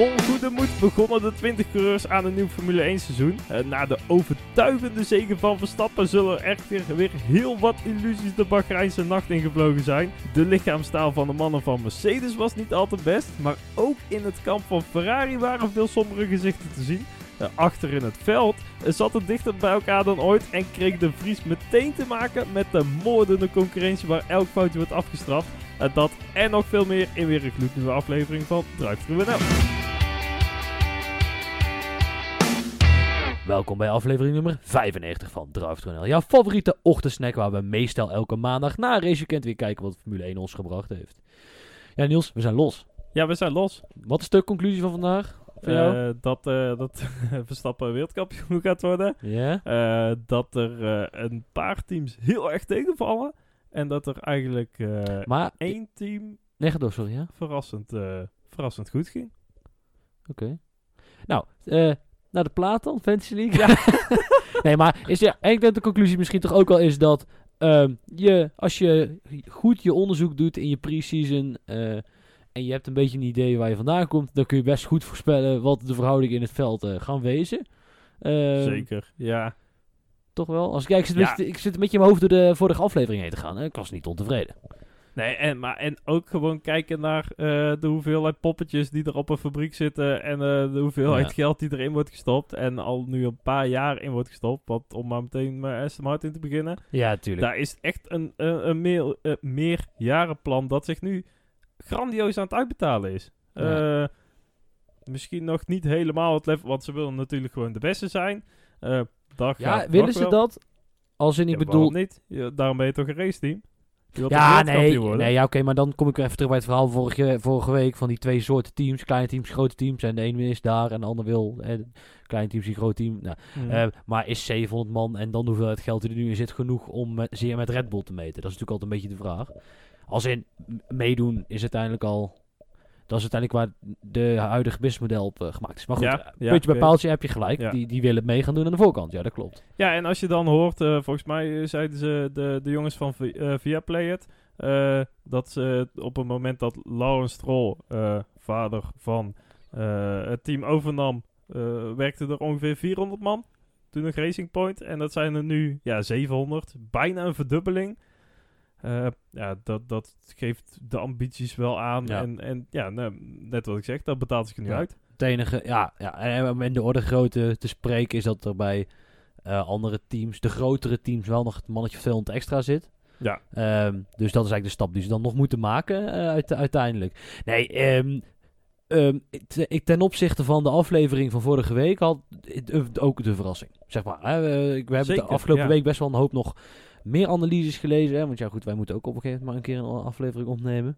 Vol goede moed begonnen de 20 coureurs aan een nieuw Formule 1 seizoen. Na de overtuigende zegen van Verstappen zullen er echter weer heel wat illusies de Bahreinse nacht ingevlogen zijn. De lichaamstaal van de mannen van Mercedes was niet al te best, maar ook in het kamp van Ferrari waren veel sombere gezichten te zien. Achter in het veld zat het dichter bij elkaar dan ooit en kreeg de Vries meteen te maken met de moordende concurrentie waar elk foutje wordt afgestraft. Dat en nog veel meer in weer een gloednieuwe aflevering van Drive Welkom bij aflevering nummer 95 van Drive Jouw favoriete ochtendsnack waar we meestal elke maandag na een raceweekend weer kijken wat Formule 1 ons gebracht heeft. Ja Niels, we zijn los. Ja, we zijn los. Wat is de conclusie van vandaag? Uh, dat uh, dat Verstappen wereldkampioen gaat worden. Yeah. Uh, dat er een paar teams heel erg tegenvallen. En dat er eigenlijk maar, één team nee, door, sorry, ja? verrassend, verrassend goed ging. Oké. Okay. Nou, naar de plaat dan, Fantasy League. Ja. nee, maar is ja, ik denk de conclusie misschien toch ook wel is dat um, je, als je goed je onderzoek doet in je pre-season en je hebt een beetje een idee waar je vandaan komt, dan kun je best goed voorspellen wat de verhoudingen in het veld uh, gaan wezen. Uh, Zeker, ja. Toch wel? Als ik, kijk, ik, zit, ja. beetje, ik zit een beetje in mijn hoofd door de vorige aflevering heen te gaan. Hè? Ik was niet ontevreden. Nee, en, maar, en ook gewoon kijken naar uh, de hoeveelheid poppetjes die er op een fabriek zitten. En uh, de hoeveelheid ja. geld die erin wordt gestopt. En al nu een paar jaar in wordt gestopt. Want om maar meteen met Aston Martin te beginnen. Ja, tuurlijk. Daar is echt een, een, een meer, uh, meerjarenplan dat zich nu grandioos aan het uitbetalen is. Ja. Uh, misschien nog niet helemaal het level, want ze willen natuurlijk gewoon de beste zijn. Ja, willen ze dat? Als in, ik ja, bedoel... niet? Daarom ben je toch een raceteam? Ja, nee, nee ja, oké, maar dan kom ik even terug bij het verhaal vorige, vorige week van die twee soorten teams. Kleine teams, grote teams. En de ene is daar en de ander wil. Eh, kleine teams, die groot team. Nou, mm. uh, maar is 700 man en dan hoeveel het geld die er nu in zit genoeg om met, zeer met Red Bull te meten? Dat is natuurlijk altijd een beetje de vraag. Als in meedoen is uiteindelijk al. Dat is uiteindelijk waar de huidige businessmodel op uh, gemaakt is. Maar goed, ja, ja, puntje bij paaltje heb je gelijk. Ja. Die, die willen mee gaan doen aan de voorkant. Ja, dat klopt. Ja, en als je dan hoort, uh, volgens mij zeiden ze de, de jongens van uh, Viaplay het, dat ze op het moment dat Lawrence Stroll, vader van het team overnam, werkte er ongeveer 400 man. Toen nog Racing Point. En dat zijn er nu ja, 700. Bijna een verdubbeling. Uh, ja, dat, dat geeft de ambities wel aan. Ja. En, en ja, net wat ik zeg, dat betaalt zich nu ja. uit. Het enige, ja, ja, en om in de orde grootte te spreken is dat er bij uh, andere teams, de grotere teams, wel nog het mannetje 200 extra zit. Ja. Um, dus dat is eigenlijk de stap die ze dan nog moeten maken uh, uit, uiteindelijk. Nee, um, um, ik, ten opzichte van de aflevering van vorige week had ook de verrassing. Zeg maar. Ik, we hebben Zeker, de afgelopen ja. week best wel een hoop nog meer analyses gelezen. Hè? Want ja, goed, wij moeten ook op een gegeven moment maar een keer een aflevering opnemen.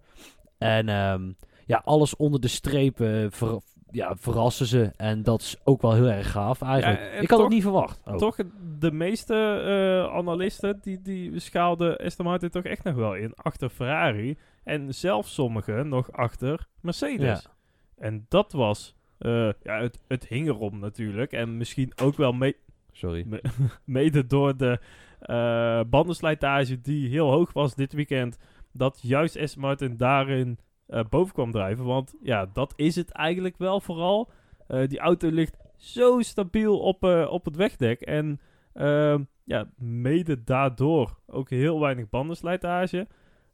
En um, ja, alles onder de strepen ver, ja, verrassen ze. En dat is ook wel heel erg gaaf eigenlijk. Ja, ik had toch, het niet verwacht. Ook. Toch, de meeste uh, analisten die, die schaalden Aston Martin toch echt nog wel in achter Ferrari. En zelfs sommigen nog achter Mercedes. Ja. En dat was... Uh, ja, het, het hing erom natuurlijk. En misschien ook wel mee... Sorry. Me, mede door de uh, bandenslijtage die heel hoog was dit weekend. Dat juist Aston Martin daarin uh, boven kwam drijven. Want ja, dat is het eigenlijk wel vooral. Uh, die auto ligt zo stabiel op, op het wegdek. En ehm, ja, mede daardoor ook heel weinig bandenslijtage.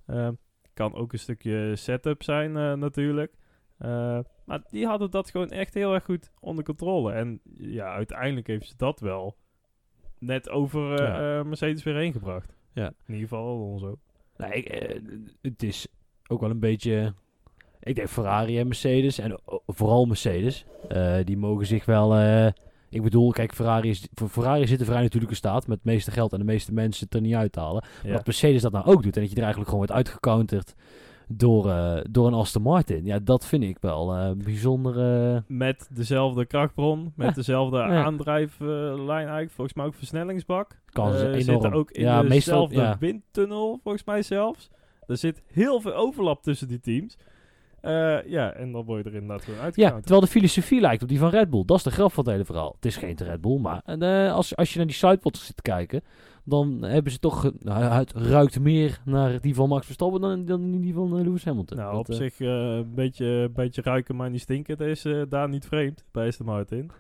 Ehm, kan ook een stukje setup zijn natuurlijk. maar die hadden dat gewoon echt heel erg goed onder controle. En ja, uiteindelijk heeft ze dat wel net over ja. uh, Mercedes weer heen gebracht. Ja. In ieder geval Alonso. Nee, ik, uh, het is ook wel een beetje... Ik denk Ferrari en Mercedes, en vooral Mercedes, die mogen zich wel... ik bedoel, kijk, Ferrari, is, voor Ferrari zit de vrij natuurlijke staat met het meeste geld en de meeste mensen het er niet uithalen. Ja. Maar dat Mercedes dat nou ook doet en dat je er eigenlijk gewoon wordt uitgecounterd door, uh, door een Aston Martin. Ja, dat vind ik wel uh, bijzonder. Uh... Met dezelfde krachtbron, met ja. dezelfde ja. aandrijflijn eigenlijk. Volgens mij ook versnellingsbak. Kan ze enorm. Zitten ook in ja, dezelfde meestal, windtunnel, volgens mij zelfs. Er zit heel veel overlap tussen die teams. Ja, en dan word je er inderdaad gewoon uit. Ja, terwijl de filosofie lijkt op die van Red Bull. Dat is de grap van het hele verhaal. Het is geen Red Bull, maar als, als je naar die sidepods zit te kijken, dan hebben ze toch, nou, het ruikt meer naar die van Max Verstappen dan, dan die van Lewis Hamilton. Nou, op zich een beetje, beetje ruiken, maar niet stinken. Dat is daar niet vreemd bij Aston Martin.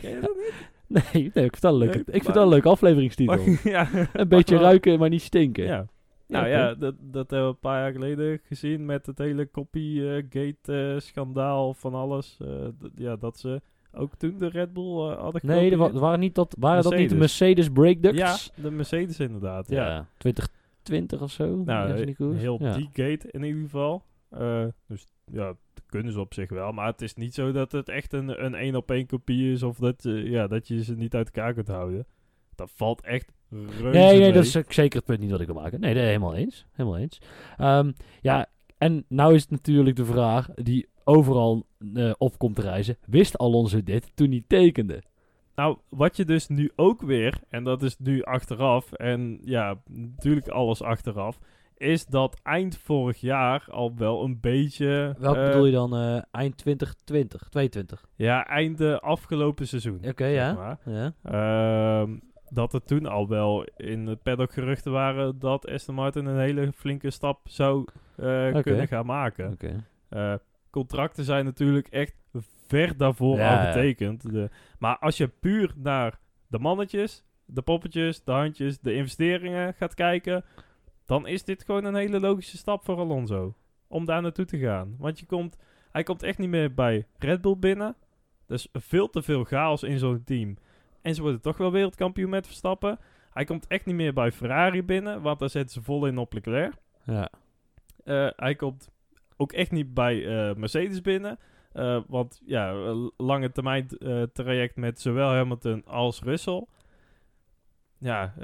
Ken je dat niet? Nee, nee ik vind dat een leuke, ik vind dat een leuke afleveringstitel. ja, een beetje ruiken, maar niet stinken. Ja. Nou ja, dat, dat hebben we een paar jaar geleden gezien met het hele copygate-schandaal van alles. Uh, ja, dat ze ook toen de Red Bull uh, hadden Nee, er, waren, niet dat, waren dat niet de Mercedes breakducts? Ja, de Mercedes inderdaad. Ja, ja 2020 of zo. Nou, heel die gate in ieder geval. Uh, dus ja, kunnen ze op zich wel. Maar het is niet zo dat het echt een, een één op één kopie is. Of dat, uh, ja, dat je ze niet uit elkaar kunt houden. Dat valt echt Nee, nee, dat is zeker het punt niet dat ik wil maken. Nee, helemaal eens. Helemaal eens. Um, ja, en nou is het natuurlijk de vraag die overal uh, op komt te reizen. Wist Alonso dit toen hij tekende? Nou, wat je dus nu ook weer, en dat is nu achteraf, en ja, natuurlijk alles achteraf, is dat eind vorig jaar al wel een beetje... Welk uh, bedoel je dan? Uh, eind 2020, 22? Ja, eind afgelopen seizoen. Oké, ja. ja. Uh, dat er toen al wel in het paddock geruchten waren dat Aston Martin een hele flinke stap zou uh, kunnen gaan maken. Okay. contracten zijn natuurlijk echt ver daarvoor al getekend. De, maar als je puur naar de mannetjes, de poppetjes, de handjes, de investeringen gaat kijken dan is dit gewoon een hele logische stap voor Alonso. Om daar naartoe te gaan. Want je komt, hij komt echt niet meer bij Red Bull binnen. Dus veel te veel chaos in zo'n team. En ze worden toch wel wereldkampioen met Verstappen. Hij komt echt niet meer bij Ferrari binnen, want daar zetten ze vol in op Leclerc. Ja. Uh, hij komt ook echt niet bij uh, Mercedes binnen. Uh, want ja, lange termijn traject met zowel Hamilton als Russell. Ja,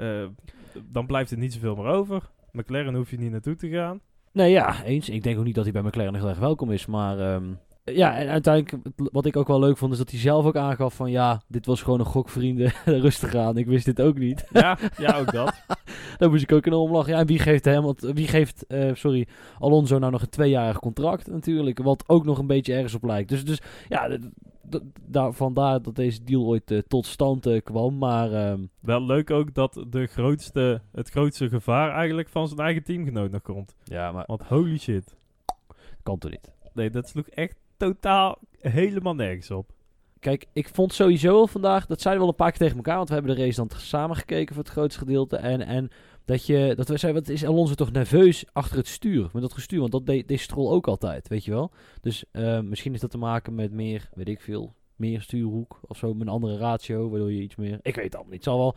dan blijft er niet zoveel meer over. McLaren hoef je niet naartoe te gaan. Nee, ja, eens. Ik denk ook niet dat hij bij McLaren heel erg welkom is. Maar um, ja, en uiteindelijk, wat ik ook wel leuk vond, is dat hij zelf ook aangaf van... Ja, dit was gewoon een gok, vrienden. Rustig aan. Ik wist dit ook niet. Ja, ja ook dat. Daar moest ik ook enorm lachen. Ja, en wie geeft hem, want, wie geeft, uh, sorry, Alonso nou nog een tweejarig contract natuurlijk. Wat ook nog een beetje ergens op lijkt. Dus, dus ja, daar, vandaar dat deze deal ooit uh, tot stand uh, kwam. Maar, uh, Wel leuk ook dat de grootste, het grootste gevaar eigenlijk van zijn eigen teamgenoot nog komt. Ja, maar... Want holy shit. Kan toch niet? Nee, dat sloeg echt totaal helemaal nergens op. Kijk, ik vond sowieso al vandaag, dat zeiden we al een paar keer tegen elkaar, want we hebben de race dan samen gekeken voor het grootste gedeelte. En, en dat je, dat we zeiden, wat is Alonso toch nerveus achter het stuur, met dat gestuur, want dat deed, deed Stroll ook altijd, weet je wel. Dus uh, misschien is dat te maken met meer, weet ik veel, meer stuurhoek of zo, met een andere ratio, waardoor je iets meer, ik weet het allemaal niet, het zal wel,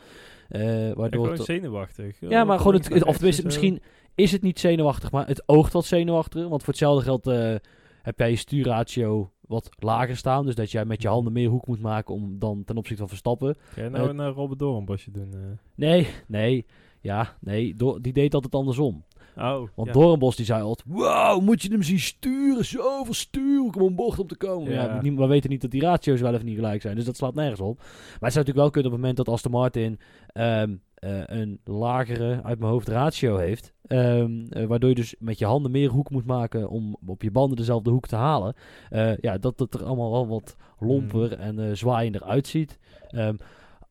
uh, waardoor... Ja, gewoon zenuwachtig. Ja, maar gewoon, het, of tenminste, misschien is het niet zenuwachtig, maar het oogt wat zenuwachtiger, want voor hetzelfde geld uh, heb jij je stuurratio wat lager staan. Dus dat jij met je handen meer hoek moet maken om dan ten opzichte van Verstappen. Ga je nou uh, een uh, Robert Doornbosje doen? Uh. Nee, nee. Ja, nee. Do die deed altijd andersom. Oh, Want ja. Doornbos die zei altijd... Wow, moet je hem zien sturen? Zoveel sturen om een bocht op te komen. Ja. ja we weten niet dat die ratio's wel even niet gelijk zijn. Dus dat slaat nergens op. Maar het zou natuurlijk wel kunnen op het moment dat Aston Martin... Um, uh, een lagere, uit mijn hoofd, ratio heeft. Um, uh, waardoor je dus met je handen meer hoek moet maken om op je banden dezelfde hoek te halen. Uh, ja, dat het er allemaal wel wat lomper mm. en zwaaiender uitziet. Um,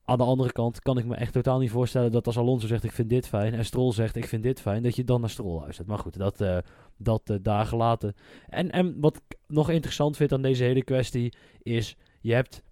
aan de andere kant kan ik me echt totaal niet voorstellen dat als Alonso zegt ik vind dit fijn en Stroll zegt ik vind dit fijn, dat je dan naar Stroll luistert. Maar goed, dat, uh, dat uh, daar gelaten. En, en wat ik nog interessant vind aan deze hele kwestie is, je hebt...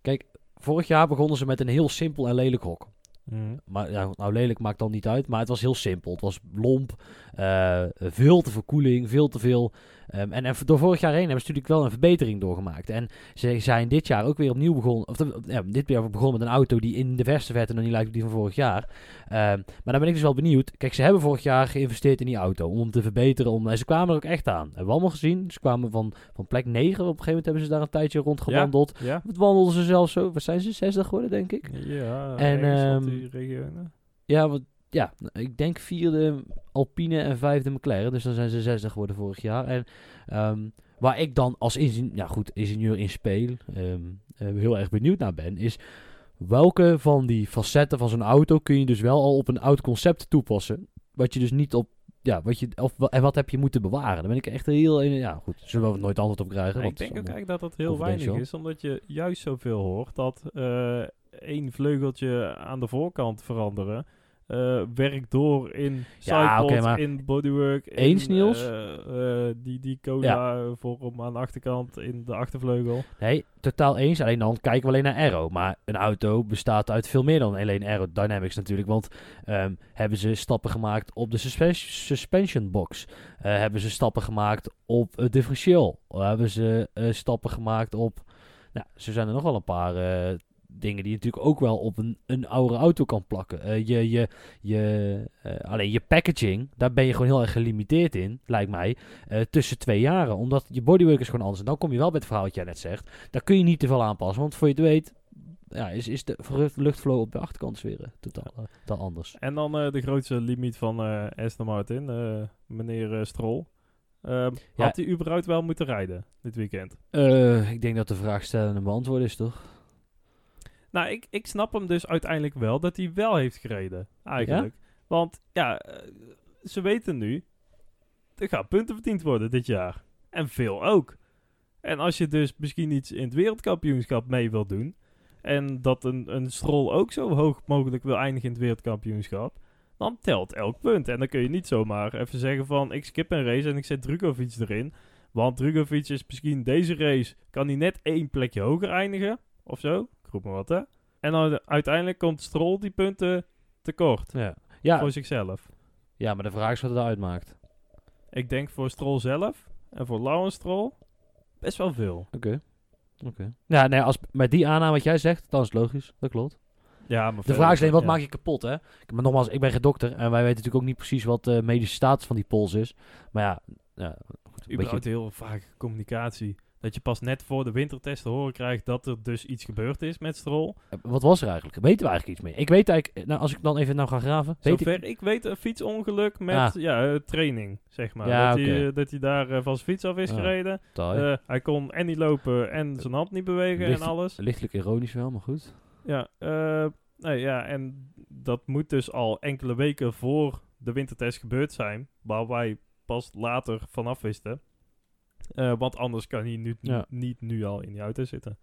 Kijk, vorig jaar begonnen ze met een heel simpel en lelijk hok. Mm. Maar nou lelijk maakt dan niet uit, maar het was heel simpel. Het was lomp, uh, veel te veel koeling, veel te veel Um, en, en, door vorig jaar heen hebben ze natuurlijk wel een verbetering doorgemaakt. En ze zijn dit jaar ook weer opnieuw begonnen. Of ja, dit jaar begonnen met een auto die in de verste verte nog niet lijkt op die van vorig jaar. Um, maar dan ben ik dus wel benieuwd. Kijk, ze hebben vorig jaar geïnvesteerd in die auto om hem te verbeteren. Om, en ze kwamen er ook echt aan. Hebben we allemaal gezien. Ze kwamen van, van plek 9. Op een gegeven moment hebben ze daar een tijdje rondgewandeld. Ja, ja. wandelden ze zelfs zo. Wat zijn ze? 60 geworden, denk ik. Ja, en, um, die regionen. Ja, wat, ja, ik denk vierde Alpine en vijfde McLaren. Dus dan zijn ze 60 geworden vorig jaar. En um, waar ik dan als ingenieur, ja goed, ingenieur in speel um, heel erg benieuwd naar ben, is welke van die facetten van zo'n auto kun je dus wel al op een oud concept toepassen. Wat je dus niet op ja, wat je, of, en wat heb je moeten bewaren? Dan ben ik echt heel... Ja, goed, zullen we nooit antwoord op krijgen. ik denk ook eigenlijk dat dat heel weinig is, omdat je juist zoveel hoort dat uh, één vleugeltje aan de voorkant veranderen uh, werkt door in ja, in bodywork. Eens, in, Niels? Uh, die, die cola vorm aan de achterkant in de achtervleugel. Nee, totaal eens. Alleen dan kijken we alleen naar aero. Maar een auto bestaat uit veel meer dan alleen aerodynamics natuurlijk. Want um, hebben ze stappen gemaakt op de suspension box? hebben ze stappen gemaakt op het differentieel? Hebben ze stappen gemaakt op... Nou, ze zijn er nog wel een paar dingen die je natuurlijk ook wel op een, een oude auto kan plakken. Uh, je, je, je, uh, alleen je packaging, daar ben je gewoon heel erg gelimiteerd in, lijkt mij, uh, tussen twee jaren. Omdat je bodywork is gewoon anders. En dan kom je wel bij het verhaal wat jij net zegt. Daar kun je niet te veel aanpassen, want voor je het weet... Ja, is, is de luchtflow op de achterkant weer totaal, totaal anders. En dan de grootste limiet van Aston Martin, meneer Stroll. Ehm, had hij überhaupt wel moeten rijden dit weekend? ik denk dat de vraag stellen en beantwoorden is, toch? Nou, ik, ik snap hem dus uiteindelijk wel dat hij wel heeft gereden. Eigenlijk. Want ja, eh, ze weten nu, er gaan punten verdiend worden dit jaar. En veel ook. En als je dus misschien iets in het wereldkampioenschap mee wil doen. En dat een, een strol ook zo hoog mogelijk wil eindigen in het wereldkampioenschap. Dan telt elk punt. En dan kun je niet zomaar even zeggen van ik skip een race en ik zet Drugovic erin. Want Drugovic is misschien deze race, kan hij net één plekje hoger eindigen. Of zo roep maar wat, hè. En dan uiteindelijk komt Stroll die punten tekort. Ja. ja. Voor zichzelf. Ja, maar de vraag is wat het uitmaakt. Ik denk voor Stroll zelf en voor Lawrence Stroll best wel veel. Oké. Oké. Ja, nee, als, met die aanname wat jij zegt, dan is het logisch. Dat klopt. Ja, maar de vraag is alleen, wat maak je kapot, hè? Maar nogmaals, ik ben geen dokter en wij weten natuurlijk ook niet precies wat de medische status van die pols is. Maar ja, ja goed, een beetje... heel vaak communicatie. Dat je pas net voor de wintertest te horen krijgt dat er dus iets gebeurd is met Stroll. Eh, wat was er eigenlijk? Weten we eigenlijk iets mee? Ik weet eigenlijk, eh, nou, als ik dan even nou ga graven. Zover ik... ik weet een fietsongeluk met ah. ja, training, zeg maar. Ja, dat, hij, dat hij daar uh, van zijn fiets af is ah, gereden. Uh, hij kon en niet lopen en zijn hand niet bewegen en alles. Lichtelijk ironisch wel, maar goed. Ja, nee, ja, en dat moet dus al enkele weken voor de wintertest gebeurd zijn. Waar wij pas later vanaf wisten. Uh, want anders kan hij nu, niet nu al in die auto zitten.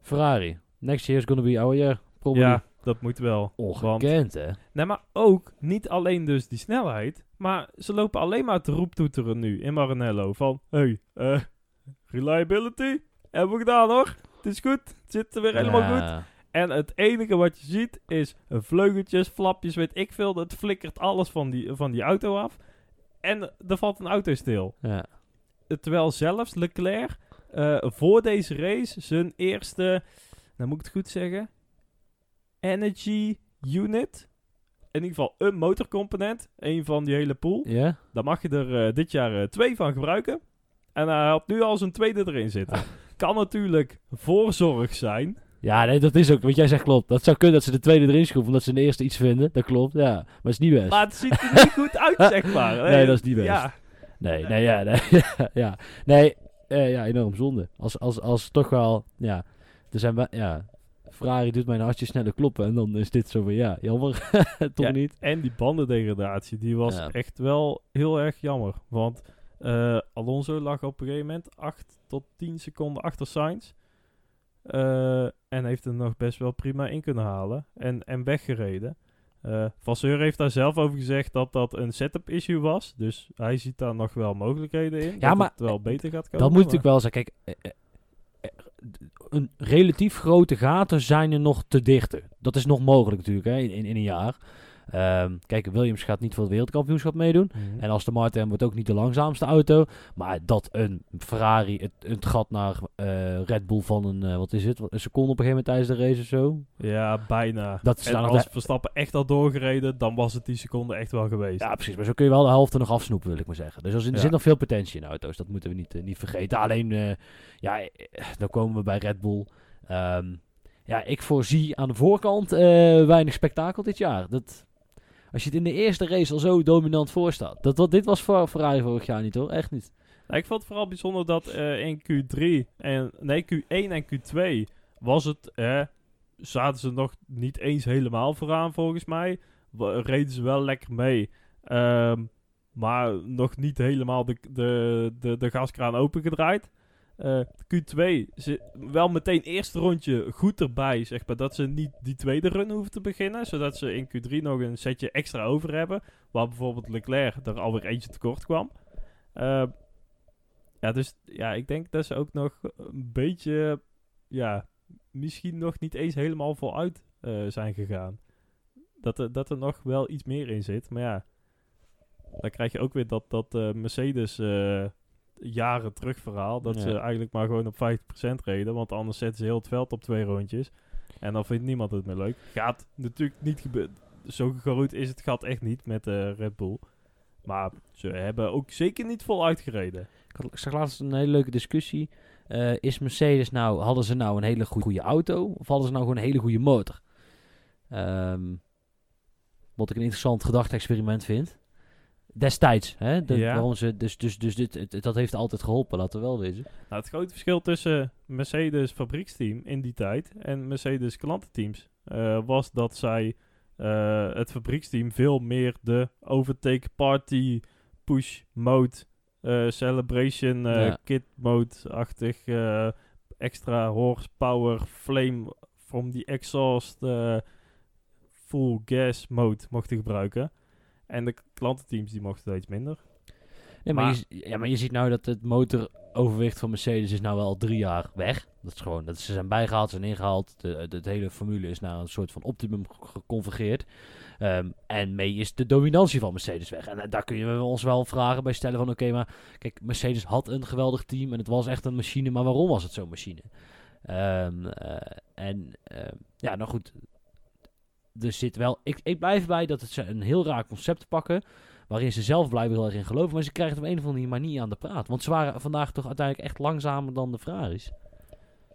Ferrari. Next year is gonna be our year. Ja, dat moet wel. Ongekend, hè? Nee, maar ook niet alleen dus die snelheid. Maar ze lopen alleen maar te roeptoeteren nu in Maranello. Van, hey, uh, reliability. Hebben we gedaan hoor. Het is goed. Het zit er weer helemaal goed. En het enige wat je ziet is vleugeltjes, flapjes, weet ik veel. Het flikkert alles van die, van die auto af. En er valt een auto stil. Ja terwijl zelfs Leclerc uh, voor deze race zijn eerste, nou moet ik het goed zeggen, energy unit, in ieder geval een motorcomponent, een van die hele pool. Ja. Daar mag je er uh, dit jaar uh, twee van gebruiken. En hij had nu al zijn tweede erin zitten. Ah. Kan natuurlijk voorzorg zijn. Ja, nee, dat is ook wat jij zegt klopt. Dat zou kunnen dat ze de tweede erin schroeven omdat ze de eerste iets vinden. Dat klopt, ja. Maar het is niet best. Maar het ziet er niet goed uit, zeg maar. Nee, dat is niet best. Ja. Nee, nee, ja, nee, ja, nee, uh, ja, enorm zonde. Als, als, als toch wel, ja, er zijn, ja, Ferrari doet mijn hartje sneller kloppen en dan is dit zo van, ja, jammer, toch ja, niet. En die bandendegradatie, die was echt wel heel erg jammer, want uh, Alonso lag op een gegeven moment 8 tot 10 seconden achter Sainz. Uh, en heeft er nog best wel prima in kunnen halen en, en weggereden. Uh, Vasseur heeft daar zelf over gezegd dat dat een setup issue was. Dus hij ziet daar nog wel mogelijkheden in. Ja, dat maar het wel beter gaat komen. Dat moet natuurlijk wel zeggen. Kijk, eh, eh, een relatief grote gaten zijn er nog te dichten. Dat is nog mogelijk natuurlijk hè, in, in een jaar. Um, kijk, Williams gaat niet voor het wereldkampioenschap meedoen. Mhm. En als de Martin wordt ook niet de langzaamste auto. Maar dat een Ferrari het, het gat naar uh, Red Bull van een, uh, wat is het, een seconde op een gegeven moment tijdens de race of zo. Ja, bijna. Dat en als Verstappen echt al doorgereden, dan was het die seconde echt wel geweest. Ja, precies. Maar zo kun je wel de helft er nog afsnoepen, wil ik maar zeggen. Dus er zit nog veel potentie in auto's. Dat moeten we niet, uh, niet vergeten. Alleen, ja, dan komen we bij Red Bull. Um, ja, ik voorzie aan de voorkant weinig spektakel dit jaar. Dat, als je het in de eerste race al zo dominant voor staat. Dat, dat, dit was voor Ferrari vorig jaar niet hoor, echt niet. Nou, ik vond het vooral bijzonder dat uh, in Q3 en nee, Q1 en Q2 was het, uh, zaten ze nog niet eens helemaal vooraan volgens mij. reden ze wel lekker mee. Ehm, maar nog niet helemaal de, de, de, de gaskraan opengedraaid. Uh, Q2 ze, wel meteen eerste rondje goed erbij, zeg maar, dat ze niet die tweede run hoeven te beginnen, zodat ze in Q3 nog een setje extra over hebben, waar bijvoorbeeld Leclerc er alweer eentje tekort kwam. Uh, ja, dus ja, ik denk dat ze ook nog een beetje, ja, misschien nog niet eens helemaal voluit uh, zijn gegaan. Dat er, dat er nog wel iets meer in zit, maar ja, dan krijg je ook weer dat, dat Mercedes jaren terug verhaal. Dat ze eigenlijk maar gewoon op 50% reden. Want anders zetten ze heel het veld op twee rondjes. En dan vindt niemand het meer leuk. Gaat natuurlijk niet gebeuren. Zo groot is het gat echt niet met uh, Red Bull. Maar ze hebben ook zeker niet vol uitgereden. Ik zag laatst een hele leuke discussie. is Mercedes nou, hadden ze nou een hele goede auto? Of hadden ze nou gewoon een hele goede motor? Um, wat ik een interessant gedachte-experiment vind. Destijds, hè? De, ja. waarom ze, dus dus, dus dit, dat heeft altijd geholpen, laten we wel weten. Nou, het grote verschil tussen Mercedes fabrieksteam in die tijd en Mercedes klantenteams uh, was dat zij uh, het fabrieksteam veel meer de overtake party push mode uh, celebration ja. kit mode-achtig extra horsepower flame from the exhaust full gas mode mochten gebruiken. En de klantenteams die mochten steeds minder. Ja, maar, je, ja, maar je ziet nou dat het motoroverwicht van Mercedes is nou wel al drie jaar weg. Dat is gewoon, dat ze zijn bijgehaald, zijn ingehaald. De, de, hele formule is naar een soort van optimum geconvergeerd. Um, en mee is de dominantie van Mercedes weg. En uh, daar kun je ons wel vragen bij stellen van... Oké, maar kijk, Mercedes had een geweldig team en het was echt een machine. Maar waarom was het zo'n machine? Um, uh, en uh, ja, nou goed, er zit wel. Ik, ik blijf bij dat het ze een heel raar concept pakken. Waarin ze zelf blijven heel erg in geloven. Maar ze krijgen het op een of andere manier niet aan de praat. Want ze waren vandaag toch uiteindelijk echt langzamer dan de Ferraris.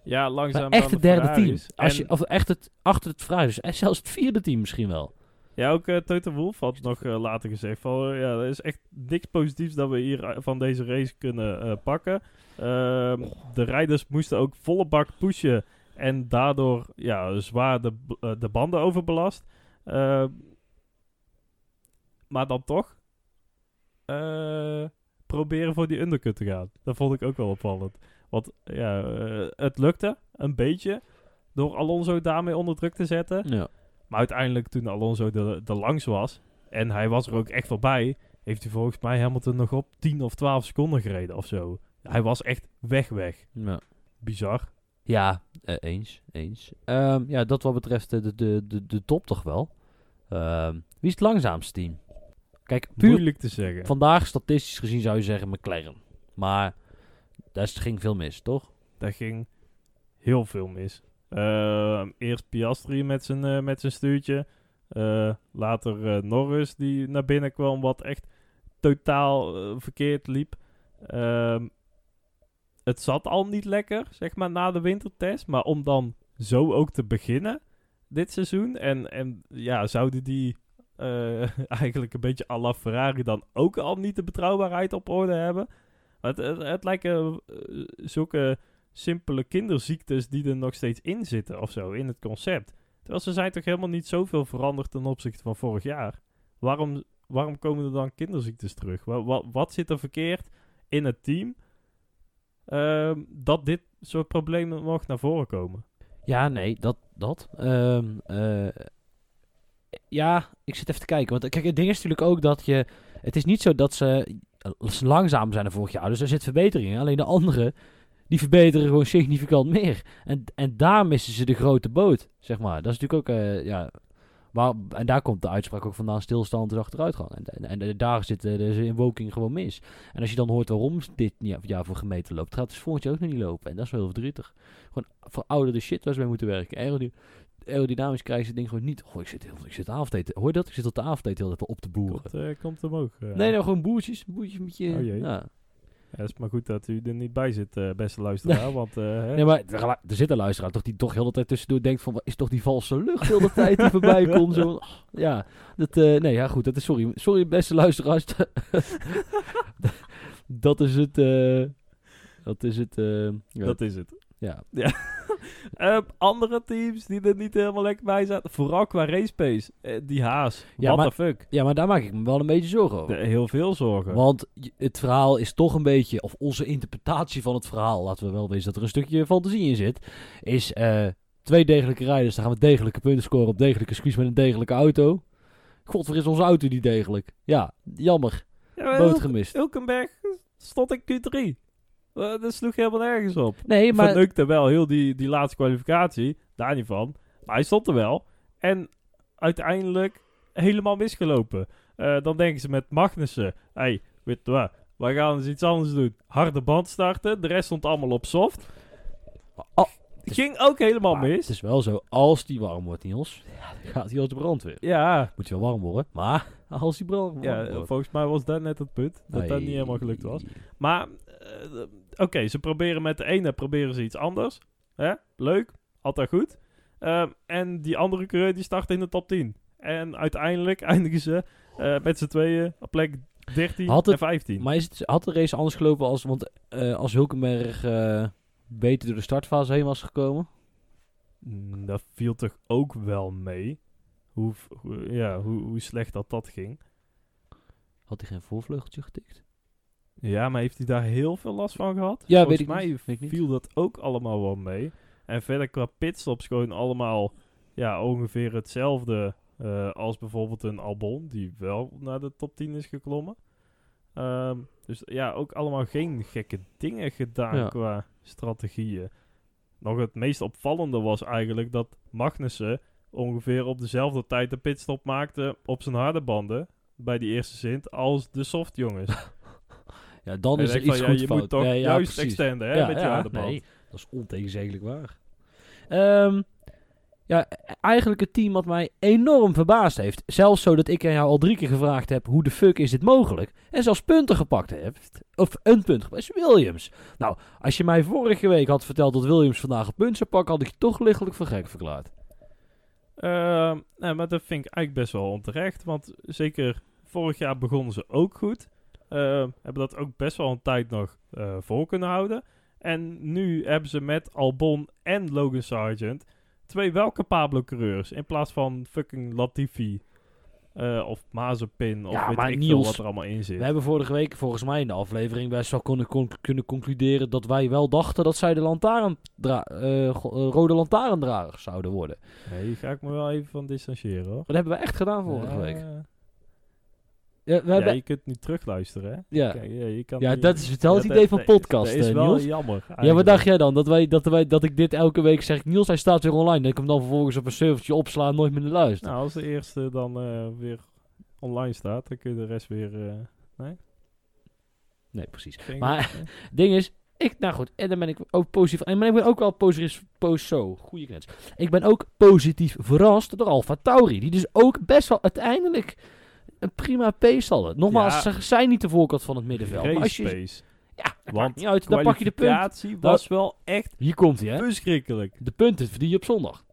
Ja, langzamer echt het derde team. Als je, of echt het, achter het Ferraris. En zelfs het vierde team misschien wel. Ja, ook uh, Toto Wolff had nog uh, later gezegd van... Uh, ja, er is echt niks positiefs dat we hier van deze race kunnen pakken. Ehm, de rijders moesten ook volle bak pushen... En daardoor ja, zwaar de, uh, de banden overbelast. Uh, maar dan toch uh, proberen voor die undercut te gaan. Dat vond ik ook wel opvallend. Want ja, het lukte een beetje door Alonso daarmee onder druk te zetten. Ja. Maar uiteindelijk toen Alonso de, de langs was en hij was er ook echt voorbij, heeft hij volgens mij Hamilton nog op 10 of 12 seconden gereden of zo. Hij was echt weg weg. Ja. Bizar. Ja, uh, eens. eens. Um, ja, dat wat betreft de, de, de, de top toch wel. Um, wie is het langzaamste team? Kijk, puur Moeilijk te zeggen. Vandaag, statistisch gezien, zou je zeggen McLaren. Maar daar ging veel mis, toch? Daar ging heel veel mis. Uh, eerst Piastri met zijn, uh, met zijn stuurtje. Uh, later Norris die naar binnen kwam, wat echt totaal verkeerd liep. Ehm, het zat al niet lekker, zeg maar, na de wintertest. Maar om dan zo ook te beginnen dit seizoen. En, en ja, zouden die uh, eigenlijk een beetje à la Ferrari dan ook al niet de betrouwbaarheid op orde hebben? Het, het, het lijken uh, zulke simpele kinderziektes die er nog steeds in zitten of zo, in het concept. Terwijl ze zijn toch helemaal niet zoveel veranderd ten opzichte van vorig jaar. Waarom, waarom komen er dan kinderziektes terug? Wat, wat zit er verkeerd in het team Ehm, dat dit soort problemen nog naar voren komen. Ja, nee, dat. dat. Ehm, eh, ja, ik zit even te kijken. Want kijk, het ding is natuurlijk ook dat je. Het is niet zo dat ze langzaam zijn dan vorig jaar. Dus er zit verbetering in. Alleen de anderen, die verbeteren gewoon significant meer. En, en daar missen ze de grote boot, zeg maar. Dat is natuurlijk ook, uh, ja, maar, en daar komt de uitspraak ook vandaan, stilstand is achteruitgang. En, en, en daar zit de invoking gewoon mis. En als je dan hoort waarom dit jaar voor gemeten loopt, gaat het dus volgend jaar ook nog niet lopen. En dat is wel heel verdrietig. Gewoon verouderde shit waar ze mee moeten werken. Aerodyn aerodynamisch krijgen ze ding gewoon niet. Oh, ik zit heel ik zit avondeten. Hoor je dat? Ik zit op de avondeten heel even op te boeren. Komt, uh, komt omhoog. Uh. Nee, nou gewoon boertjes. Boertjes met je... Oh, ja. Ja, het is maar goed dat u er niet bij zit, uh, beste luisteraar. want, uh, nee, maar er, zit een luisteraar toch die toch heel de tijd tussendoor denkt van... is toch die valse lucht heel de tijd die voorbij komt? Zo, ja, dat, uh, nee, ja goed, dat is sorry. Sorry beste luisteraars. dat is het... dat is het... Ja. Dat is het. Ja. ja. Uh, andere teams die er niet helemaal lekker bij zaten. Vooral qua race pace. Uh, die Haas. Ja, What the fuck? Ja, maar daar maak ik me wel een beetje zorgen over. De, heel veel zorgen. Want het verhaal is toch een beetje... Of onze interpretatie van het verhaal... Laten we wel weten dat er een stukje fantasie in zit. Is uh, twee degelijke rijders. Dan gaan we degelijke punten scoren op degelijke squeeze met een degelijke auto. Godver is onze auto niet degelijk. Ja, jammer. Ja, Boot gemist. Hulkenberg stond in Q3. Uh, dat sloeg helemaal nergens op. Nee, maar... Vernukte wel heel die, die laatste kwalificatie. Daar niet van. Maar hij stond er wel. En uiteindelijk helemaal misgelopen. Uh, dan denken ze met Magnussen. hey, weet je wat? We gaan eens iets anders doen. Harde band starten. De rest stond allemaal op soft. Oh, ging ook helemaal mis. Het is wel zo, als die warm wordt, Niels, ja, dan gaat hij als de brandweer. Ja. Moet je wel warm worden, maar als die brand Ja, volgens mij was dat net het punt. Dat dat niet helemaal gelukt was. Maar, uh, oké, ze proberen met de ene proberen ze iets anders. Hè? Leuk, altijd goed. Uh, en die andere coureur die start in de top 10. En uiteindelijk eindigen ze uh, met z'n tweeën op plek 13 had het, en 15. Maar is het, had de race anders gelopen als, want, uh, als Hulkenberg beter door de startfase heen was gekomen? Mm, dat viel toch ook wel mee. Hoe, ja, hoe, hoe slecht dat dat ging. Had hij geen voorvleugeltje getikt? Ja, maar heeft hij daar heel veel last van gehad? Ja, Volgens weet mij ik niet. viel dat ook allemaal wel mee. En verder qua pitstops gewoon allemaal ja, ongeveer hetzelfde uh, als bijvoorbeeld een Albon, die wel naar de top 10 is geklommen. Um, dus ja, ook allemaal geen gekke dingen gedaan ja. qua strategieën. Nog het meest opvallende was eigenlijk dat Magnussen ongeveer op dezelfde tijd de pitstop maakte op zijn harde banden bij die eerste zint als de soft jongens. ja, dan is er iets van, goed Je moet toch juist extenden hè, met je harde band. Nee, dat is ontegenzeggelijk waar. Um, ja, eigenlijk het team wat mij enorm verbaasd heeft. Zelfs zo dat ik aan jou al drie keer gevraagd heb: hoe de fuck is dit mogelijk? En zelfs punten gepakt hebt. Of een punt gepakt. Is Williams. Nou, als je mij vorige week had verteld dat Williams vandaag een punt zou pakken, had ik je toch lichtelijk voor gek verklaard. Uh, nee, maar dat vind ik eigenlijk best wel onterecht. Want zeker vorig jaar begonnen ze ook goed. Uh, hebben dat ook best wel een tijd nog uh, vol kunnen houden. En nu hebben ze met Albon en Logan Sargent twee welke Pablo-coureurs in plaats van fucking Latifi. Uh, of Mazepin, of ja, weet maar ik Niels, wat er allemaal in zit. We hebben vorige week, volgens mij in de aflevering, best wel kunnen, kunnen concluderen dat wij wel dachten dat zij de lantaarn uh, rode lantaarndragers zouden worden. Nee, hier ga ik me wel even van distancieren hoor. Dat hebben we echt gedaan vorige week. Ja, we hebben... je kunt niet terugluisteren, hè? Ja, Kijk, ja, je kan ja dat is het, het idee van podcast, Dat is wel jammer. Eigenlijk. Ja, wat dacht jij dan? Dat, wij, dat, wij, dat ik dit elke week zeg, Niels, hij staat weer online. Dat ik hem dan vervolgens op een servertje opslaan nooit meer naar luisteren. Nou, als de eerste dan uh, weer online staat, dan kun je de rest weer... Uh, nee? Nee, precies. Maar het ding is, ik, nou goed, en dan ben ik ook positief. En ik ben ook wel positief, post zo, goede grens. Ik ben ook positief verrast door Alfa Tauri, die dus ook best wel uiteindelijk een prima pace hadden. Nogmaals, ze zijn niet de voorkant van het middenveld. maar als je, pace. Ja, Want niet uit. Dan pak je de punt. was wel echt Hier komt hij, hè? verschrikkelijk. De punten verdien je op zondag.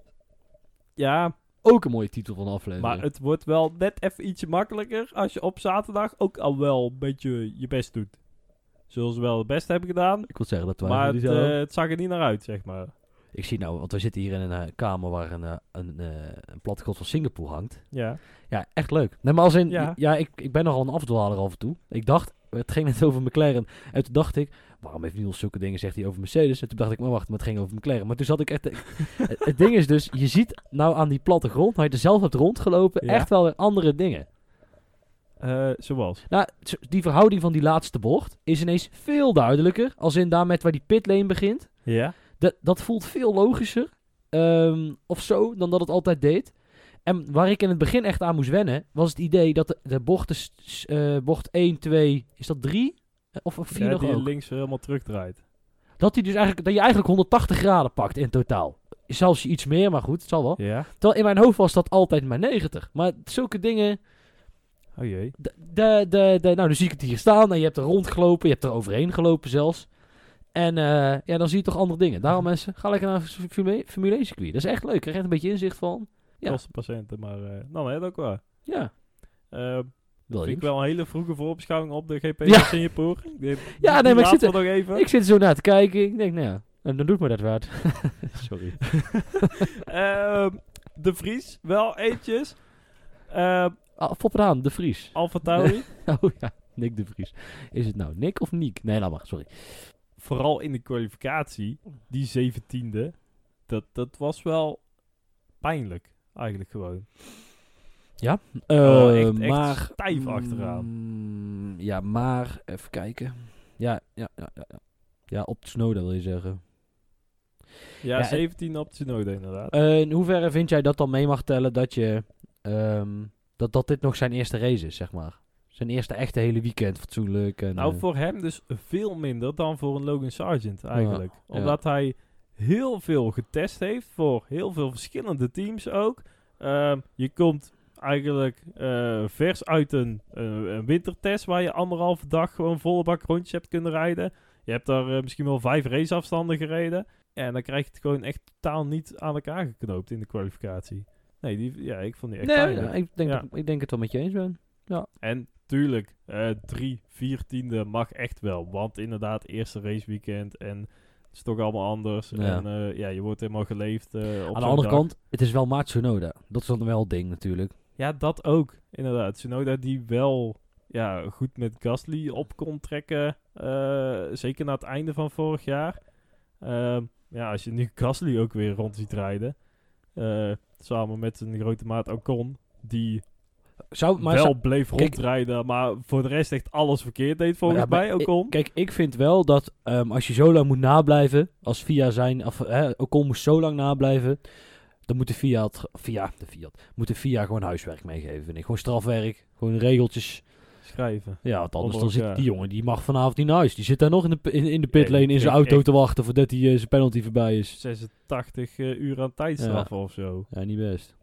Ja. Ook een mooie titel van de aflevering. Maar het wordt wel net even ietsje makkelijker als je op zaterdag ook al wel een beetje je best doet. Zullen ze wel het beste hebben gedaan. Ik wil zeggen dat wij Maar het, uh, het zag er niet naar uit, zeg maar. Ik zie nou, want we zitten hier in een uh, kamer waar een, uh, een, uh, een plattegrond van Singapore hangt. Ja. Ja, echt leuk. Nee, maar als in, ja, ja ik, ik ben nogal een afdwaler af en toe. Ik dacht, het ging net over McLaren. En toen dacht ik, waarom heeft Niels zulke dingen, zegt hij over Mercedes? En toen dacht ik, maar wacht, maar het ging over McLaren. Maar toen zat ik echt... het, het, ding is dus, je ziet nou aan die plattegrond, waar je er zelf hebt rondgelopen, echt wel weer andere dingen. Uh, zoals? Nou, die verhouding van die laatste bocht is ineens veel duidelijker. Als in daar met waar die pitlane begint. Ja. Dat, dat voelt veel logischer. Um, of zo, dan dat het altijd deed. En waar ik in het begin echt aan moest wennen, was het idee dat de, de bochten, uh, bocht 1, 2, is dat 3? Of 4 ja, nog die ook? links helemaal terugdraait. Dat, die dus eigenlijk, dat je eigenlijk 180 graden pakt in totaal. Zelfs iets meer, maar goed, het zal wel. Ja. Terwijl in mijn hoofd was dat altijd maar 90. Maar zulke dingen... Oh jee. De, de, de, de, nou, dan zie ik het hier staan en je hebt er rondgelopen, je hebt er overheen gelopen zelfs. En uh, ja, dan zie je toch andere dingen. Daarom mensen, ga lekker naar Formule, Formule 1 circuit. Dat is echt leuk. Je krijgt een beetje inzicht van. Ja. patiënten, maar uh, dan het ook wel. Ja. Uh, vind ik wel een hele vroege voorbeschouwing op de GP ja. Singapore. ja, nee, maar ik zit, er, nog even. ik zit zo naar te kijken. Ik denk, nou ja, En dan doet me dat wat. Sorry. De Vries, wel eentjes. Uh, aan, De Vries. Alfa Tauri. oh ja, Nick De Vries. Is het nou Nick of Niek? Nee, laat maar, sorry. Vooral in de kwalificatie, die zeventiende, dat, dat was wel pijnlijk, eigenlijk gewoon. Ja, uh, echt, maar... stijf achteraan. Mm, ja, maar... Even kijken. Ja, ja, ja, ja. Ja, op Tsunoda wil je zeggen. Ja, 17 op Tsunoda inderdaad. Uh, in hoeverre vind jij dat dan mee mag tellen dat je... Um, dat, dat dit nog zijn eerste race is, zeg maar? Zijn eerste echte hele weekend fatsoenlijk. En, nou, uh, voor hem dus veel minder dan voor een Logan Sargent eigenlijk. Omdat hij heel veel getest heeft voor heel veel verschillende teams ook. Uh, je komt eigenlijk uh, vers uit een, een, wintertest waar je anderhalve dag gewoon volle bak rondjes hebt kunnen rijden. Je hebt daar uh, misschien wel vijf raceafstanden gereden. En dan krijg je het gewoon echt totaal niet aan elkaar geknoopt in de kwalificatie. Nee, die, ja, ik vond die echt nee, ja, ik, denk ja. ik denk het wel met je eens ben. Ja. En tuurlijk, uh, drie, vier tiende mag echt wel. Want inderdaad, eerste raceweekend en het is toch allemaal anders. Ja. En uh, ja, je wordt helemaal geleefd uh, op Aan de andere kant, het is wel Maat Tsunoda. Dat is dan wel het ding natuurlijk. Ja, dat ook. Inderdaad. Tsunoda die wel ja, goed met Gasly op kon trekken. zeker na het einde van vorig jaar. Ehm, ja, als je nu Gasly ook weer rond ziet rijden. samen met zijn grote maat Ocon. Die zou, maar wel bleef rondrijden, maar voor de rest echt alles verkeerd deed volgens mij Ocon. kijk, ik vind wel dat um, als je zo lang moet nablijven, als VIA zijn, of hè, Ocon moest zo lang nablijven, dan moet de Fiat, Fiat, de Fiat, moet de Fiat gewoon huiswerk meegeven, vind ik. Gewoon strafwerk, gewoon regeltjes. Schrijven. Ja, want anders dan zit die jongen, die mag vanavond niet naar huis. Die zit daar nog in de, in, de pitlane in zijn auto te wachten voordat hij uh, zijn penalty voorbij is. 86 uh, uur aan tijdstraf of zo. Ja, niet best.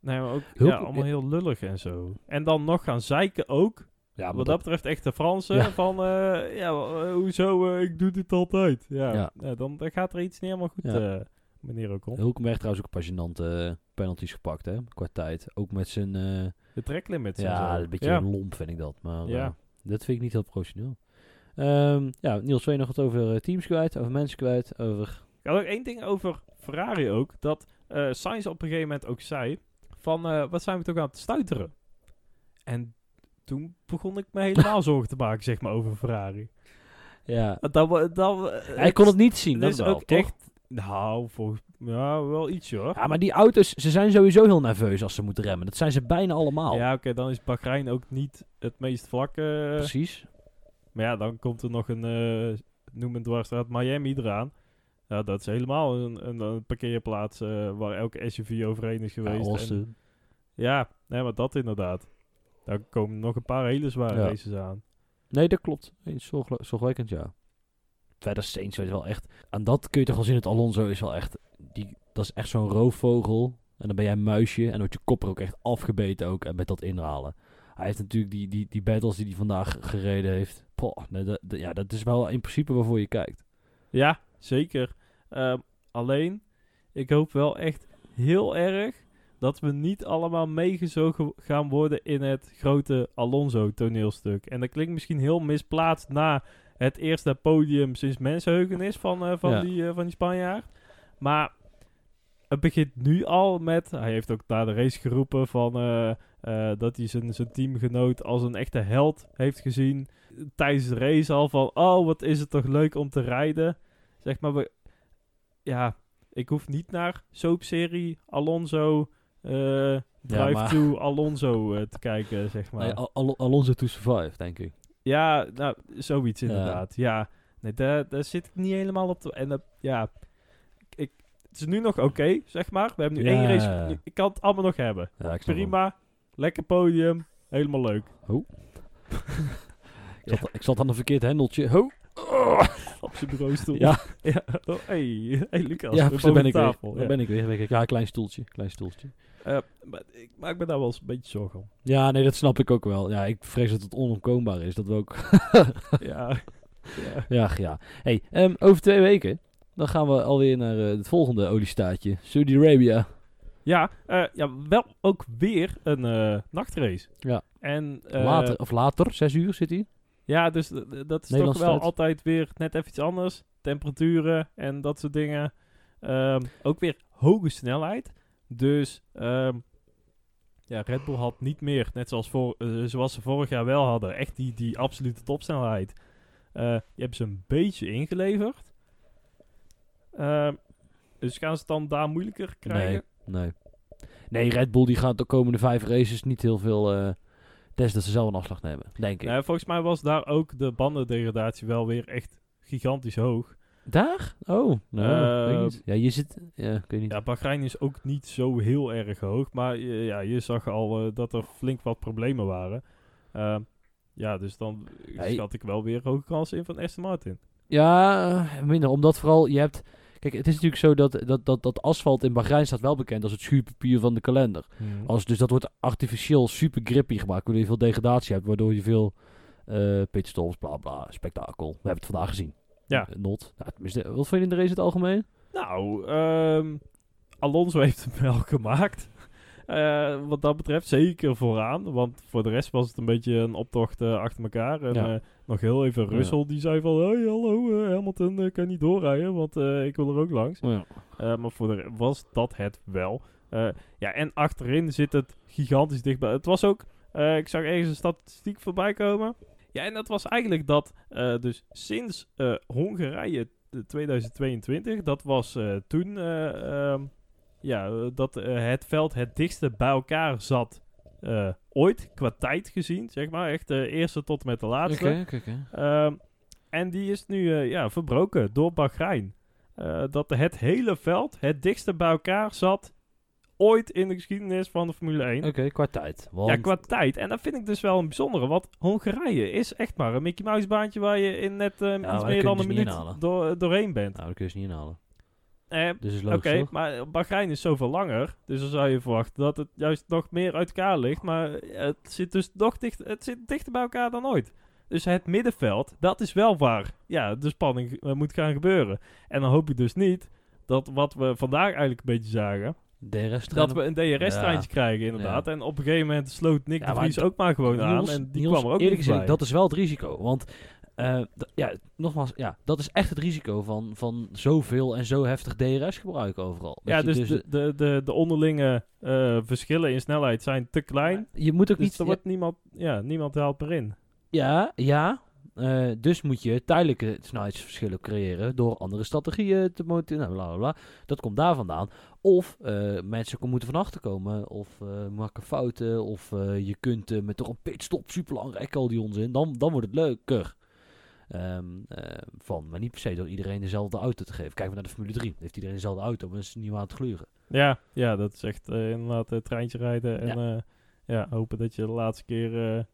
Nee, maar ook ja, allemaal heel lullig en zo. En dan nog gaan zeiken ook. Ja, wat dat, betreft echt de Fransen van, uh, ja, uh, hoezo, uh, ik doe dit altijd. Ja, ja. dan, dan gaat er iets niet helemaal goed, ja. meneer Ocon. Hulkenberg trouwens ook een passionante penalties gepakt, hè, qua tijd. Ook met zijn... de treklimits Ja, een beetje een lomp vind ik dat, maar ja. dat vind ik niet heel professioneel. Um, ja, Niels, wil je nog wat over teams kwijt, over mensen kwijt, over... Ik had ook één ding over Ferrari ook, dat Sainz op een gegeven moment ook zei van uh, wat zijn we toch aan het stuiteren? En toen begon ik me helemaal zorgen te maken, zeg maar, over Ferrari. Ja. Dat, dat, Hij kon het niet zien, dat, is wel, ook toch? echt... Nou, volgens ja, wel iets hoor. Ja, maar die auto's, ze zijn sowieso heel nerveus als ze moeten remmen. Dat zijn ze bijna allemaal. Ja, oké, dan is Bahrein ook niet het meest vlakke. Precies. Maar ja, dan komt er nog een, uh, noem het dwarsstraat, Miami eraan. Ja, dat is helemaal een, een, een parkeerplaats uh, waar elke SUV overheen is geweest. Ja, en, ja nee, maar dat inderdaad. Daar komen nog een paar hele zware ja. races aan. Nee, dat klopt. Zorgwekkend, ja. Verder Saints weet wel echt... Aan dat kun je toch wel zien, het Alonso is wel echt... Die, dat is echt zo'n roofvogel. En dan ben jij een muisje. En dan wordt je kop er ook echt afgebeten ook. En met dat inhalen. Hij heeft natuurlijk die, die, die battles die hij vandaag gereden heeft. Poh, nee, dat, ja, dat is wel in principe waarvoor je kijkt. Ja, zeker. Ehm, alleen, ik hoop wel echt heel erg dat we niet allemaal meegezogen gaan worden in het grote Alonso-toneelstuk. En dat klinkt misschien heel misplaatst na het eerste podium sinds mensenheugenis van, uh, van, die, uh, van die Spanjaard. Maar het begint nu al met. Hij heeft ook daar de race geroepen van. Uh, dat hij zijn, zijn teamgenoot als een echte held heeft gezien. Tijdens de race al van. Oh, wat is het toch leuk om te rijden. Zeg maar, we, ja, ik hoef niet naar soapserie Alonso uh, Drive to Alonso uh, te kijken, zeg maar. Nee, Al Alonso to Survive, denk ik. Ja, nou, zoiets inderdaad. Ja, nee, daar, daar zit ik niet helemaal op. Te, en dat, ja, ik, het is nu nog oké, zeg maar. We hebben nu één race. Ik kan het allemaal nog hebben. Prima, lekker podium, helemaal leuk. Ho. ik, zat, ik zat aan een verkeerd hendeltje. Ho. op zijn bureaustoel. Ja. ja. Oh, hey, hey Lucas. Ja, daar ben ik tafel. weer. Ja. ben ik weer. Ja, klein stoeltje. Klein stoeltje. Uh, maar ik maak me daar wel eens een beetje zorgen om. Ja, nee, dat snap ik ook wel. Ja, ik vrees dat het onontkoombaar is. Dat we ook... ja. Ja. Ja, ja. Hey, um, over twee weken, dan gaan we alweer naar uh, het volgende oliestaatje. Saudi-Arabia. Ja, uh, ja, wel ook weer een nachtrace. Ja. En, later, of later, zes uur zit hij. Ja, dus dat is toch wel altijd weer net even iets anders. Temperaturen en dat soort dingen. Ehm, ook weer hoge snelheid. Dus ehm, ja, Red Bull had niet meer, net zoals, voor, uh, zoals ze vorig jaar wel hadden, echt die, die absolute topsnelheid. Uh, die hebben ze een beetje ingeleverd. Uh, dus gaan ze het dan daar moeilijker krijgen? Nee, nee. Nee, Red Bull die gaat de komende vijf races niet heel veel... Des dat ze zelf een afslag nemen, denk ik. Nee, volgens mij was daar ook de bandendegradatie wel weer echt gigantisch hoog. Daar? Oh, nou, uh, Ja, je zit... Ja, ik weet niet. Ja, Bahrein is ook niet zo heel erg hoog. Maar uh, ja, je zag al uh, dat er flink wat problemen waren. Ehm, ja, dus dan hey. schat ik wel weer hoge kansen in van Aston Martin. Ja, minder. Omdat vooral je hebt... Kijk, het is natuurlijk zo dat, dat, dat, dat asfalt in Bahrein staat wel bekend als het schuurpapier van de kalender. Hmm. Als, dus dat wordt artificieel super grippy gemaakt, waardoor je veel degradatie hebt, waardoor je veel uh, pitstops, bla bla, spektakel. We hebben het vandaag gezien. Ja. Not. Nou, wat vind je in de race in het algemeen? Nou, um, Alonso heeft hem wel gemaakt. Uh, wat dat betreft zeker vooraan. Want voor de rest was het een beetje een optocht uh, achter elkaar. En ja. uh, nog heel even Russell ja. die zei van... Hey, hallo Hamilton, kan niet doorrijden. Want ik wil er ook langs. Ja. maar voor de was dat het wel. ja, en achterin zit het gigantisch dichtbij. Het was ook... ik zag ergens een statistiek voorbij komen. Ja, en dat was eigenlijk dat dus sinds Hongarije 2022, dat was toen uh, ja, dat het veld het dichtste bij elkaar zat ooit, qua tijd gezien, zeg maar. Echt de eerste tot met de laatste. Okay, okay, okay. Um, en die is nu ja, verbroken door Bahrein. dat het hele veld het dichtste bij elkaar zat ooit in de geschiedenis van de Formule 1. Oké, okay, qua tijd. Want... Ja, qua tijd. En dat vind ik dus wel een bijzondere. Want Hongarije is echt maar een Mickey Mouse baantje waar je in net uh, ja, iets meer dan een dus minuut door, doorheen bent. Nou, dat kun je ze niet inhalen. Eh, dus Oké, okay, maar Bahrein is zoveel langer. Dus dan zou je verwachten dat het juist nog meer uit elkaar ligt. Maar het zit dus nog dicht, het zit dichter bij elkaar dan ooit. Dus het middenveld, dat is wel waar ja, de spanning uh, moet gaan gebeuren. En dan hoop ik dus niet dat wat we vandaag eigenlijk een beetje zagen... Dat we een DRS-treintje krijgen, inderdaad. En op een gegeven moment sloot Nick de Vries ook maar gewoon aan. En die kwam er ook eerlijk gezegd, dat is wel het risico. Want uh, ja, nogmaals, ja, dat is echt het risico van, van zoveel en zo heftig DRS-gebruik overal. ja, dus, dus, de, de, de, de onderlinge uh, verschillen in snelheid zijn te klein. Je moet ook dus niet... Er wordt niemand, ja, niemand helpt erin. Ja, ja, uh, dus moet je tijdelijke snelheidsverschillen creëren door andere strategieën te motiveren. Nou, bla, bla, bla. Dat komt daar vandaan. Of mensen moeten van achter komen, of maken fouten, of je kunt met toch een pitstop super lang rekken, al die onzin. Dan, dan wordt het leuker. Um, van, maar niet per se door iedereen dezelfde auto te geven. Kijk maar naar de Formule 3. Heeft iedereen dezelfde auto, maar is niet aan het gluren. Ja, ja, dat is echt inderdaad het treintje rijden en ja. ja. hopen dat je de laatste keer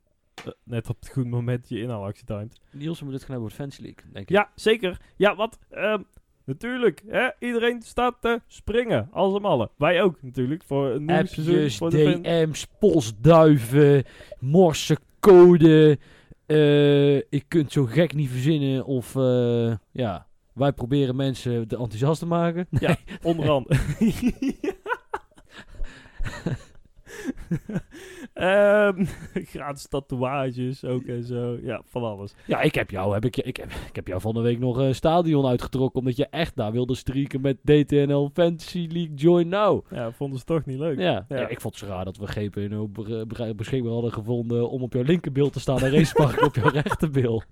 net op het goede moment je inhaalactie timed. Niels, we moeten het gaan hebben over Fancy League, denk ik. Ja, zeker. Ja, wat? Uh, natuurlijk. Hè? Iedereen staat te springen. Als hem allen. Wij ook natuurlijk. Voor een nieuw seizoen. Voor DM's, postduiven, morsecode. Uh, ik kunt zo gek niet verzinnen. Of uh, ja, wij proberen mensen te enthousiast te maken. Nee. Ja, onder andere. um, gratis tatoeages ook en zo. Ja, van alles. Ja, ik heb jou, heb ik, ik, heb, ik heb jou van de week nog een stadion uitgetrokken. Omdat je echt daar wilde strieken met DTNL Fantasy League Join Now. Ja, vonden ze toch niet leuk. Ja, ja. ik vond het zo raar dat we GPNO beschikbaar hadden gevonden om op jouw linkerbeeld te staan en racepark op jouw rechterbeeld.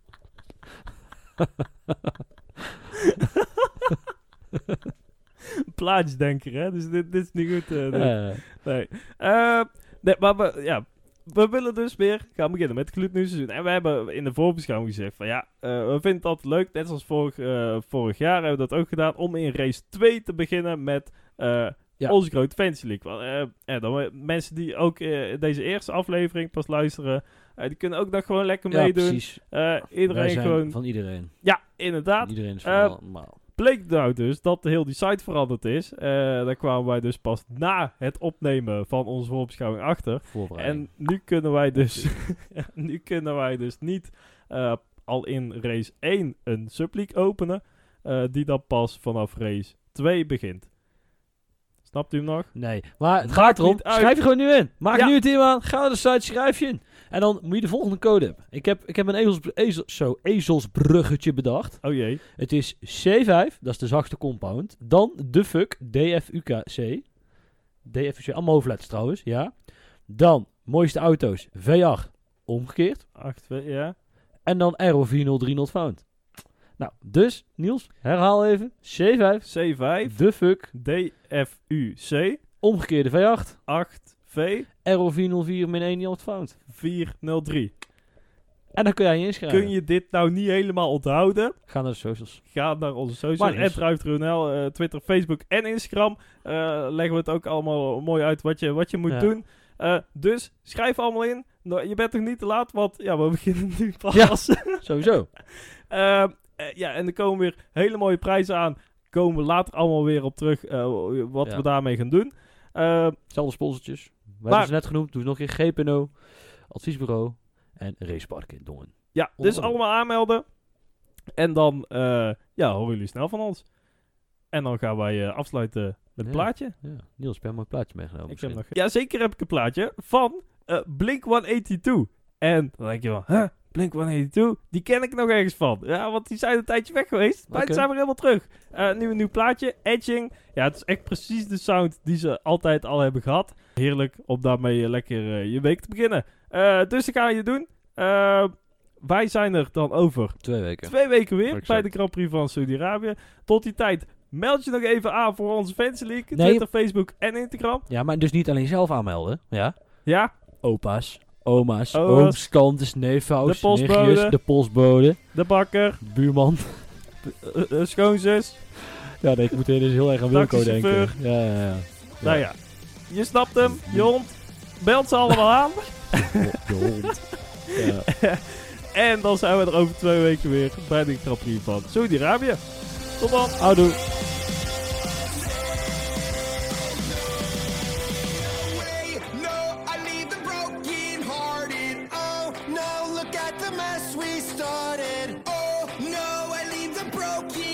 plaatjesdenker, hè? Dus dit, dit is niet goed. Uh, nee. Nee. Uh, nee, maar we, ja, we willen dus weer gaan beginnen met het gloednieuwseizoen. En we hebben in de voorbeschouwing gezegd van ja, uh, we vinden altijd leuk. Net zoals vorig, vorig jaar hebben we dat ook gedaan. Om in race 2 te beginnen met ja. onze grote fantasy league. ja, dan, mensen die ook deze eerste aflevering pas luisteren... die kunnen ook nog gewoon lekker ja, meedoen. Precies. iedereen gewoon... Van iedereen. Ja, inderdaad. Iedereen is van allemaal bleek nou dus dat de heel die site veranderd is. Uh, daar kwamen wij dus pas na het opnemen van onze voorbeschouwing achter. En nu kunnen wij dus, nu kunnen wij dus niet uh, al in race 1 een subleague openen. Uh, die dan pas vanaf race 2 begint. Snapt u hem nog? Nee. Maar het gaat erom. Schrijf je gewoon nu in. Maak nu het team aan. Ga naar de site, schrijf je in. En dan moet je de volgende code hebben. Ik heb, ik heb een ezels, ezel, zo, ezelsbruggetje bedacht. Oh jee. Het is C5, dat is de zachtste compound. Dan de fuck, DFUKC. DFUC, allemaal hoofdletters trouwens, ja. Dan, mooiste auto's, V8, omgekeerd. 8, ja. En dan Aero 403 found. Nou, dus, Niels, herhaal even. C5. C5. De fuck. DFUC. Omgekeerde V8. 8V. Aero 404 min 1 not found. 403. En dan kun jij je inschrijven. Kun je dit nou niet helemaal onthouden? Ga naar de socials. Ga naar onze socials. @ruiftruinl, uh, Twitter, Facebook en Instagram. Uh, leggen we het ook allemaal mooi uit wat je, wat je moet doen. Uh, dus schrijf allemaal in. Nou, je bent toch niet te laat, want ja, we beginnen nu pas. Ja, sowieso. uh, ja, en er komen weer hele mooie prijzen aan. Komen we later allemaal weer op terug wat we daarmee gaan doen. Zelfde sponsortjes. We hebben ze net genoemd. Doe nog een GPNO, adviesbureau en racepark in Dongen. Ja, dus allemaal aanmelden. En dan ja, horen jullie snel van ons. En dan gaan wij afsluiten met een plaatje. Ja. Niels, heb je een plaatje meegenomen? Ik heb nog... Ja, zeker heb ik een plaatje van uh, Blink 182. En dan denk je wel, huh? Blink 182, die ken ik nog ergens van. Ja, want die zijn een tijdje weg geweest. Maar okay. zijn we helemaal terug. Uh, nu een nieuw plaatje, Edging. Ja, het is echt precies de sound die ze altijd al hebben gehad. Heerlijk om daarmee lekker uh, je week te beginnen. Uh, dus dat ga je doen. wij zijn er dan over twee weken, twee weken weer bij de Grand Prix van Saudi-Arabië. Tot die tijd Meld je nog even aan voor onze Fantasy League. Nee. Twitter, Facebook en Instagram. Ja, maar dus niet alleen zelf aanmelden. Ja? Ja. Opa's, oma's, Oma's. ooms, kantes, neefvrouws, de postbode. de postbode. De bakker. buurman. De, schoonzus. Ja, nee, ik moet dus heel erg aan Wilco denken. Ja, ja, ja, Nou ja, je snapt hem, je hond. Belt ze allemaal aan. Je hond. Ja. en dan zijn we er over twee weken weer bij de Grand van Saudi-Arabië. Tot dan. Houdoe. started. Oh no, I leave the broken.